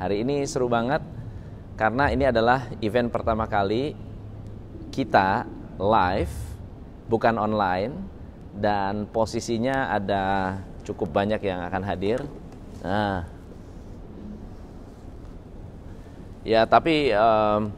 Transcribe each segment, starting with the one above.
Hari ini seru banget karena ini adalah event pertama kali kita live bukan online dan posisinya ada cukup banyak yang akan hadir. Nah, ya tapi um,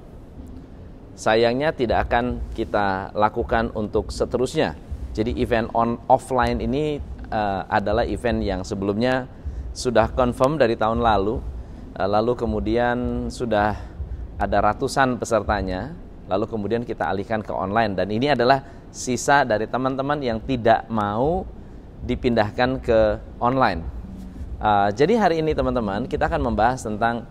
sayangnya tidak akan kita lakukan untuk seterusnya. Jadi event on offline ini uh, adalah event yang sebelumnya sudah confirm dari tahun lalu, lalu kemudian sudah ada ratusan pesertanya, lalu kemudian kita alihkan ke online dan ini adalah sisa dari teman-teman yang tidak mau dipindahkan ke online. Uh, jadi hari ini teman-teman kita akan membahas tentang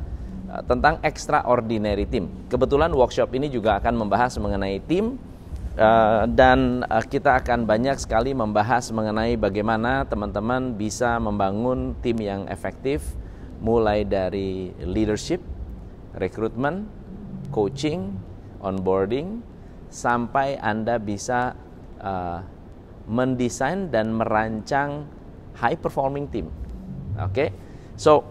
uh, tentang extraordinary team. Kebetulan workshop ini juga akan membahas mengenai tim Uh, dan uh, kita akan banyak sekali membahas mengenai bagaimana teman-teman bisa membangun tim yang efektif mulai dari leadership, rekrutmen, coaching, onboarding sampai Anda bisa uh, mendesain dan merancang high performing team. Oke. Okay? So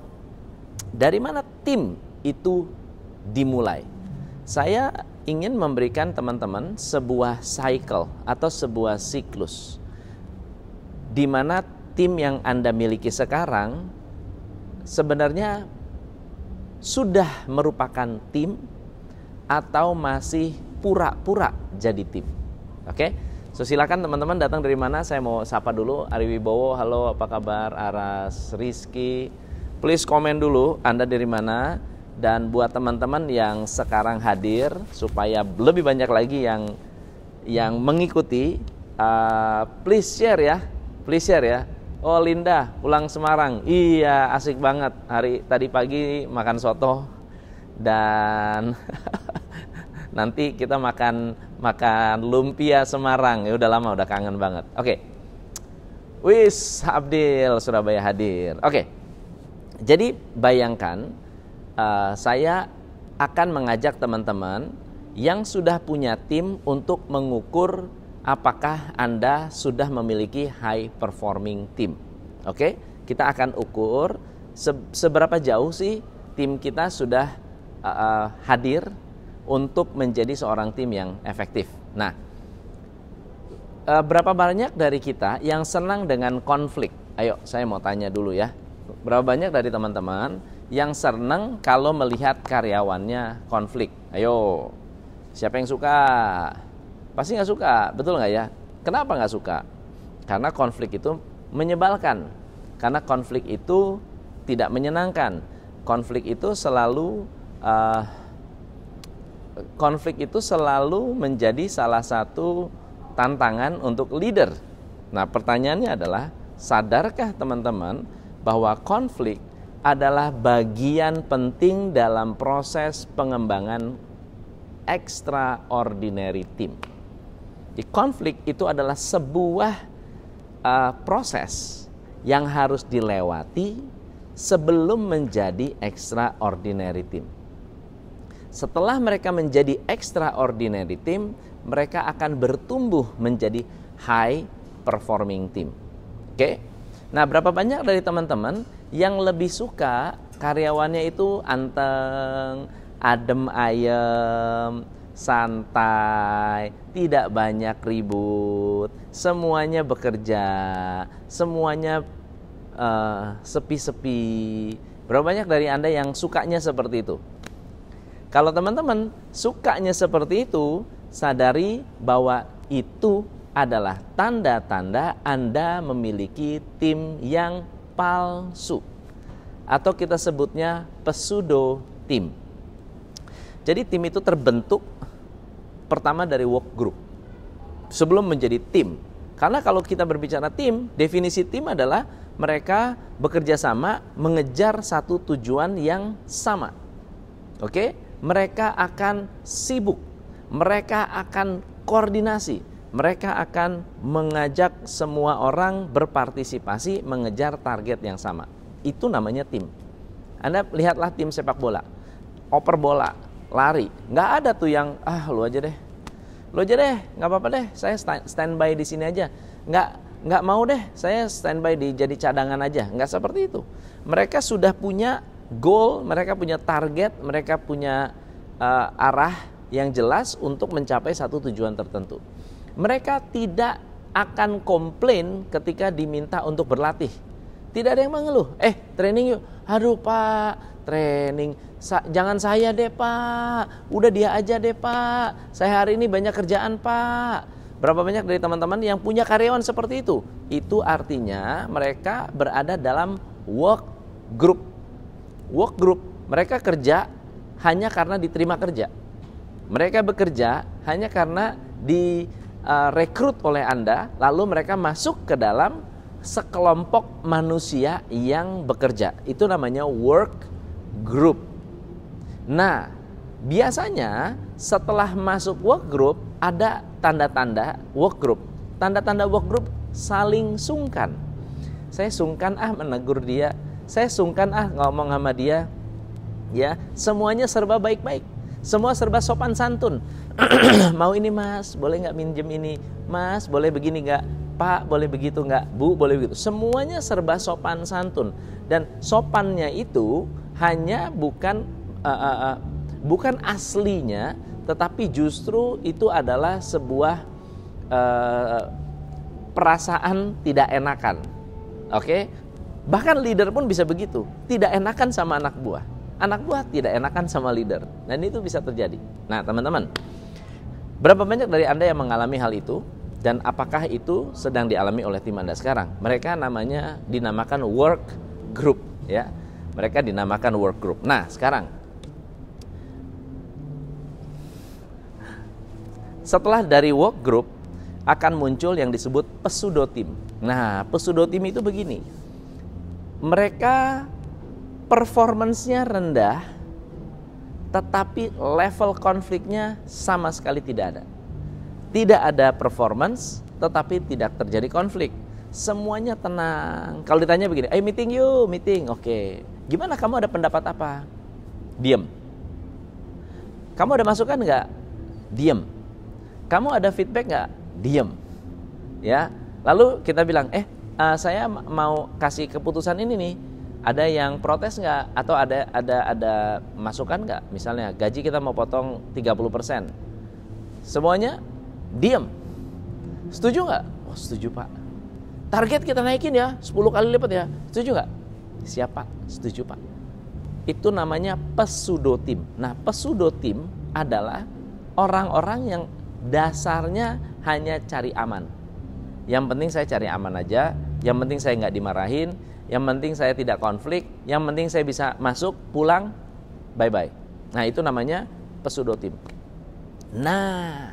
dari mana tim itu dimulai? Saya ingin memberikan teman-teman sebuah cycle atau sebuah siklus di mana tim yang Anda miliki sekarang sebenarnya sudah merupakan tim atau masih pura-pura jadi tim. Oke? So silakan teman-teman datang dari mana? Saya mau sapa dulu Ari Wibowo. Halo, apa kabar? Aras, Rizky. Please komen dulu Anda dari mana? dan buat teman-teman yang sekarang hadir supaya lebih banyak lagi yang yang mengikuti uh, please share ya please share ya oh Linda pulang Semarang. Iya asik banget. Hari tadi pagi makan soto dan nanti kita makan makan lumpia Semarang. Ya udah lama udah kangen banget. Oke. Okay. Wis Abdil Surabaya hadir. Oke. Okay. jadi bayangkan uh, saya akan mengajak teman-teman yang sudah punya tim untuk mengukur apakah Anda sudah memiliki high performing team. Oke, kita akan ukur seberapa jauh sih tim kita sudah uh, hadir untuk menjadi seorang tim yang efektif. Nah, uh, berapa banyak dari kita yang senang dengan konflik? Ayo, saya mau tanya dulu ya. Berapa banyak dari teman-teman yang senang kalau melihat karyawannya konflik. Ayo, siapa yang suka? Pasti nggak suka, betul nggak ya? Kenapa nggak suka? Karena konflik itu menyebalkan. Karena konflik itu tidak menyenangkan. Konflik itu selalu uh, konflik itu selalu menjadi salah satu tantangan untuk leader. Nah, pertanyaannya adalah sadarkah teman-teman bahwa konflik adalah bagian penting dalam proses pengembangan extraordinary team. Di konflik itu adalah sebuah uh, proses yang harus dilewati sebelum menjadi extraordinary team. Setelah mereka menjadi extraordinary team, mereka akan bertumbuh menjadi high performing team. Oke. Okay? Nah, berapa banyak dari teman-teman yang lebih suka karyawannya itu anteng, adem ayem, santai, tidak banyak ribut, semuanya bekerja, semuanya uh, sepi-sepi. Berapa banyak dari Anda yang sukanya seperti itu? Kalau teman-teman sukanya seperti itu, sadari bahwa itu adalah tanda-tanda Anda memiliki tim yang palsu atau kita sebutnya pseudo team. Jadi tim itu terbentuk pertama dari work group sebelum menjadi tim. Karena kalau kita berbicara tim, definisi tim adalah mereka bekerja sama mengejar satu tujuan yang sama. Oke, mereka akan sibuk, mereka akan koordinasi, mereka akan mengajak semua orang berpartisipasi mengejar target yang sama. Itu namanya tim. Anda lihatlah tim sepak bola, oper bola, lari. Nggak ada tuh yang, ah lu aja deh. Lu aja deh, nggak apa-apa deh, saya standby di sini aja. Nggak, nggak mau deh, saya standby di jadi cadangan aja. Nggak seperti itu. Mereka sudah punya goal, mereka punya target, mereka punya uh, arah yang jelas untuk mencapai satu tujuan tertentu. Mereka tidak akan komplain ketika diminta untuk berlatih. Tidak ada yang mengeluh. Eh, training yuk. Aduh, Pak, training. Sa jangan saya deh, Pak. Udah dia aja deh, Pak. Saya hari ini banyak kerjaan, Pak. Berapa banyak dari teman-teman yang punya karyawan seperti itu? Itu artinya mereka berada dalam work group work group. Mereka kerja hanya karena diterima kerja. Mereka bekerja hanya karena direkrut uh, oleh Anda, lalu mereka masuk ke dalam sekelompok manusia yang bekerja. Itu namanya work group. Nah, biasanya setelah masuk work group ada tanda-tanda work group. Tanda-tanda work group saling sungkan. Saya sungkan ah menegur dia, saya sungkan ah ngomong sama dia ya semuanya serba baik-baik semua serba sopan santun mau ini mas boleh nggak minjem ini mas boleh begini nggak pak boleh begitu nggak bu boleh begitu semuanya serba sopan santun dan sopannya itu hanya bukan uh, uh, uh, bukan aslinya tetapi justru itu adalah sebuah uh, perasaan tidak enakan oke okay? Bahkan leader pun bisa begitu, tidak enakan sama anak buah. Anak buah tidak enakan sama leader. Dan itu bisa terjadi. Nah, teman-teman, berapa banyak dari Anda yang mengalami hal itu? Dan apakah itu sedang dialami oleh tim Anda sekarang? Mereka namanya dinamakan work group, ya. Mereka dinamakan work group. Nah, sekarang setelah dari work group akan muncul yang disebut pseudo team. Nah, pseudo team itu begini mereka performancenya rendah tetapi level konfliknya sama sekali tidak ada. Tidak ada performance tetapi tidak terjadi konflik. Semuanya tenang. Kalau ditanya begini, "Ayo meeting yuk, meeting." Oke. Gimana kamu ada pendapat apa? Diam. Kamu ada masukan nggak? Diam. Kamu ada feedback nggak? Diam. Ya. Lalu kita bilang, "Eh, uh, saya mau kasih keputusan ini nih ada yang protes nggak atau ada ada ada masukan nggak misalnya gaji kita mau potong 30% semuanya diam setuju nggak? Oh setuju pak. Target kita naikin ya 10 kali lipat ya. Setuju nggak? Siapa? Setuju pak. Itu namanya pesudo tim. Nah pesudo tim adalah orang-orang yang dasarnya hanya cari aman. Yang penting saya cari aman aja yang penting saya nggak dimarahin, yang penting saya tidak konflik, yang penting saya bisa masuk, pulang, bye bye. Nah itu namanya pesudotim. Nah,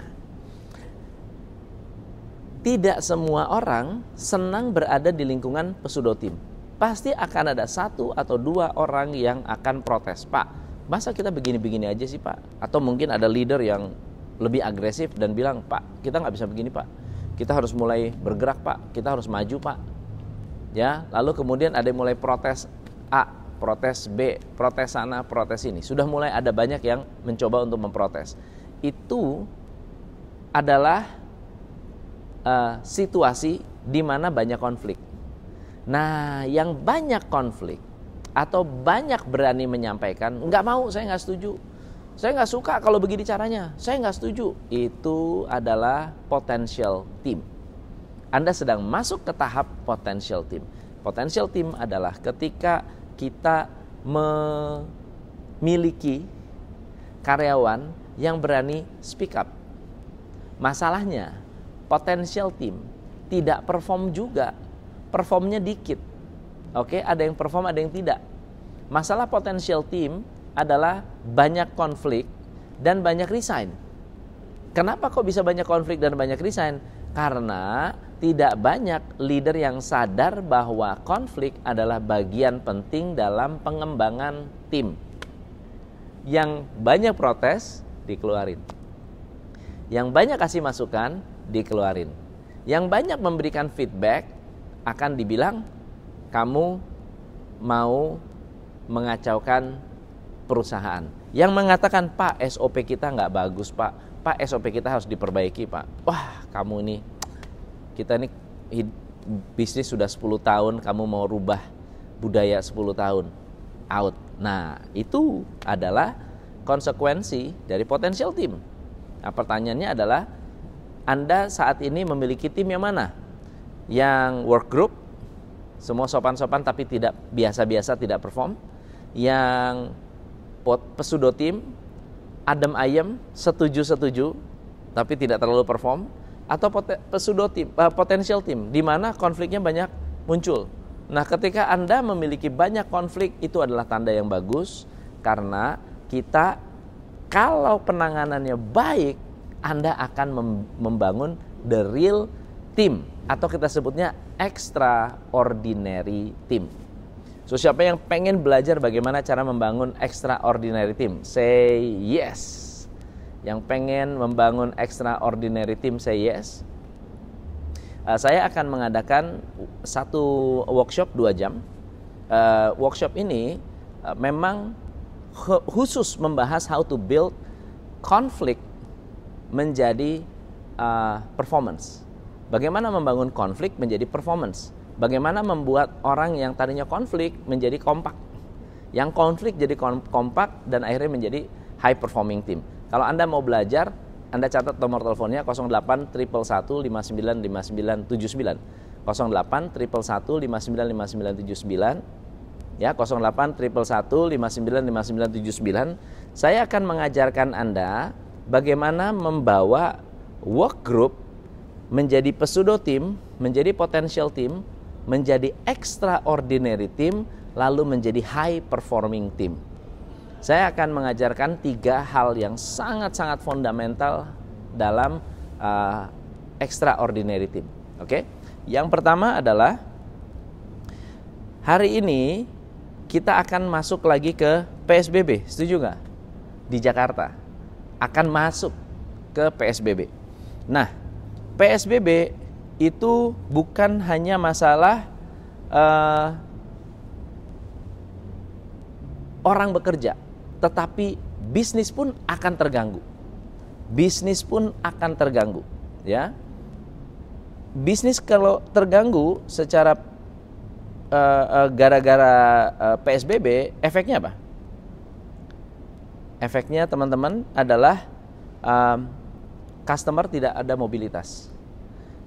tidak semua orang senang berada di lingkungan pesudotim. Pasti akan ada satu atau dua orang yang akan protes, Pak. Masa kita begini-begini aja sih, Pak? Atau mungkin ada leader yang lebih agresif dan bilang, Pak, kita nggak bisa begini, Pak. Kita harus mulai bergerak, Pak. Kita harus maju, Pak ya lalu kemudian ada yang mulai protes A protes B protes sana protes ini sudah mulai ada banyak yang mencoba untuk memprotes itu adalah uh, situasi di mana banyak konflik. Nah yang banyak konflik atau banyak berani menyampaikan nggak mau saya nggak setuju. Saya nggak suka kalau begini caranya. Saya nggak setuju. Itu adalah potential team. Anda sedang masuk ke tahap potential team. Potential team adalah ketika kita memiliki karyawan yang berani speak up. Masalahnya, potential team tidak perform juga. Performnya dikit. Oke, ada yang perform, ada yang tidak. Masalah potential team adalah banyak konflik dan banyak resign. Kenapa kok bisa banyak konflik dan banyak resign? Karena tidak banyak leader yang sadar bahwa konflik adalah bagian penting dalam pengembangan tim. Yang banyak protes dikeluarin. Yang banyak kasih masukan dikeluarin. Yang banyak memberikan feedback akan dibilang kamu mau mengacaukan perusahaan. Yang mengatakan Pak SOP kita nggak bagus Pak, Pak SOP kita harus diperbaiki Pak. Wah kamu ini kita ini bisnis sudah 10 tahun kamu mau rubah budaya 10 tahun out Nah, itu adalah konsekuensi dari potensial tim. Nah, pertanyaannya adalah Anda saat ini memiliki tim yang mana? Yang work group, semua sopan-sopan tapi tidak biasa-biasa tidak perform. Yang pesudo tim, adem ayem, setuju-setuju tapi tidak terlalu perform atau pesudo tim, uh, potensial tim di mana konfliknya banyak muncul. Nah, ketika Anda memiliki banyak konflik itu adalah tanda yang bagus karena kita kalau penanganannya baik, Anda akan membangun the real team atau kita sebutnya extraordinary team. So siapa yang pengen belajar bagaimana cara membangun extraordinary team? Say yes. Yang pengen membangun extraordinary team say yes. Uh, saya akan mengadakan satu workshop dua jam. Uh, workshop ini uh, memang khusus membahas how to build konflik menjadi uh, performance. Bagaimana membangun konflik menjadi performance? Bagaimana membuat orang yang tadinya konflik menjadi kompak? Yang konflik jadi kompak dan akhirnya menjadi high performing team. Kalau Anda mau belajar, anda catat nomor teleponnya 08 111 59 59 79. 08 111 59 59 79 ya 08 111 59 59 79 saya akan mengajarkan Anda bagaimana membawa work group menjadi pseudo team, menjadi potential team, menjadi extraordinary team, lalu menjadi high performing team. Saya akan mengajarkan tiga hal yang sangat-sangat fundamental dalam uh, extraordinary team. Oke, okay? yang pertama adalah hari ini kita akan masuk lagi ke PSBB. Setuju nggak? Di Jakarta akan masuk ke PSBB. Nah, PSBB itu bukan hanya masalah uh, orang bekerja, tetapi bisnis pun akan terganggu. Bisnis pun akan terganggu, ya. Bisnis kalau terganggu secara uh, uh, gara-gara uh, PSBB, efeknya apa? Efeknya teman-teman adalah um, customer tidak ada mobilitas.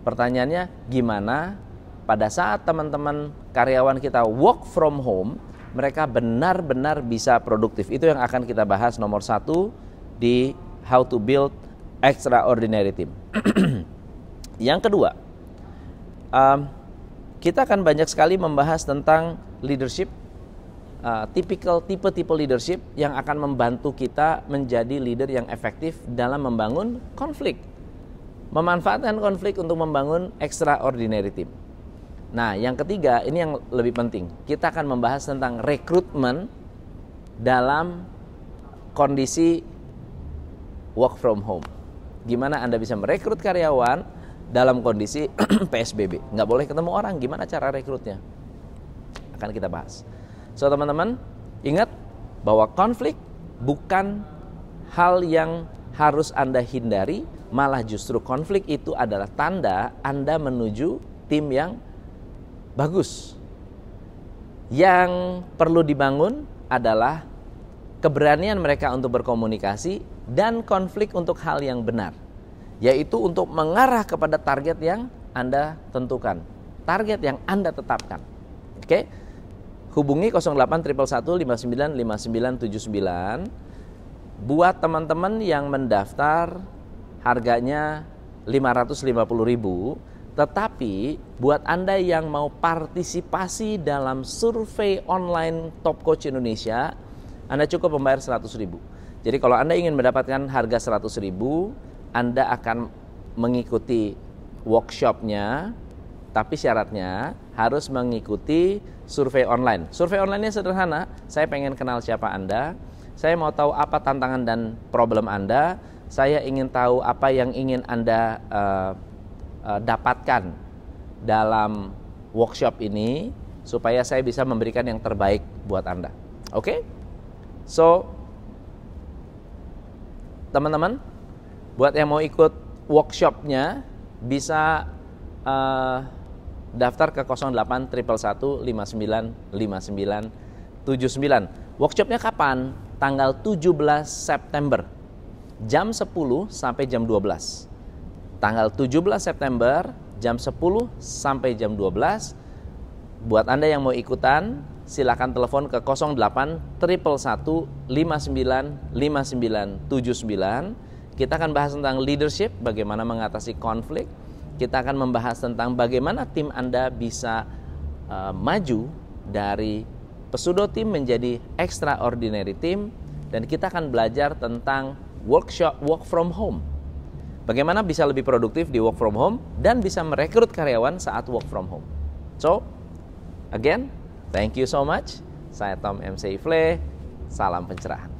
Pertanyaannya gimana pada saat teman-teman karyawan kita work from home mereka benar-benar bisa produktif. Itu yang akan kita bahas nomor satu di How to Build Extraordinary Team. yang kedua, um, kita akan banyak sekali membahas tentang leadership, uh, typical tipe-tipe leadership yang akan membantu kita menjadi leader yang efektif dalam membangun konflik. Memanfaatkan konflik untuk membangun extraordinary team. Nah, yang ketiga ini yang lebih penting. Kita akan membahas tentang rekrutmen dalam kondisi work from home. Gimana Anda bisa merekrut karyawan dalam kondisi PSBB? Nggak boleh ketemu orang, gimana cara rekrutnya? Akan kita bahas. So, teman-teman, ingat bahwa konflik bukan hal yang harus Anda hindari, malah justru konflik itu adalah tanda Anda menuju tim yang bagus. Yang perlu dibangun adalah keberanian mereka untuk berkomunikasi dan konflik untuk hal yang benar, yaitu untuk mengarah kepada target yang Anda tentukan, target yang Anda tetapkan. Oke. Hubungi 08 59 buat teman-teman yang mendaftar harganya 550.000 tetapi buat Anda yang mau partisipasi dalam survei online Top Coach Indonesia, Anda cukup membayar 100 ribu. Jadi kalau Anda ingin mendapatkan harga 100 ribu, Anda akan mengikuti workshopnya, tapi syaratnya harus mengikuti survei online. Survei online-nya sederhana, saya pengen kenal siapa Anda, saya mau tahu apa tantangan dan problem Anda, saya ingin tahu apa yang ingin Anda uh, uh, dapatkan dalam workshop ini supaya saya bisa memberikan yang terbaik buat Anda. Oke? Okay? So teman-teman, buat yang mau ikut workshopnya bisa uh, daftar ke 08 111 59 59 79. Workshopnya kapan? Tanggal 17 September. Jam 10 sampai jam 12. Tanggal 17 September jam 10 sampai jam 12. Buat Anda yang mau ikutan, silakan telepon ke 08 111 59 5979. Kita akan bahas tentang leadership, bagaimana mengatasi konflik. Kita akan membahas tentang bagaimana tim Anda bisa uh, maju dari pesudo tim menjadi extraordinary team dan kita akan belajar tentang workshop work from home. Bagaimana bisa lebih produktif di work from home dan bisa merekrut karyawan saat work from home. So, again, thank you so much. Saya Tom MC Ifle, salam pencerahan.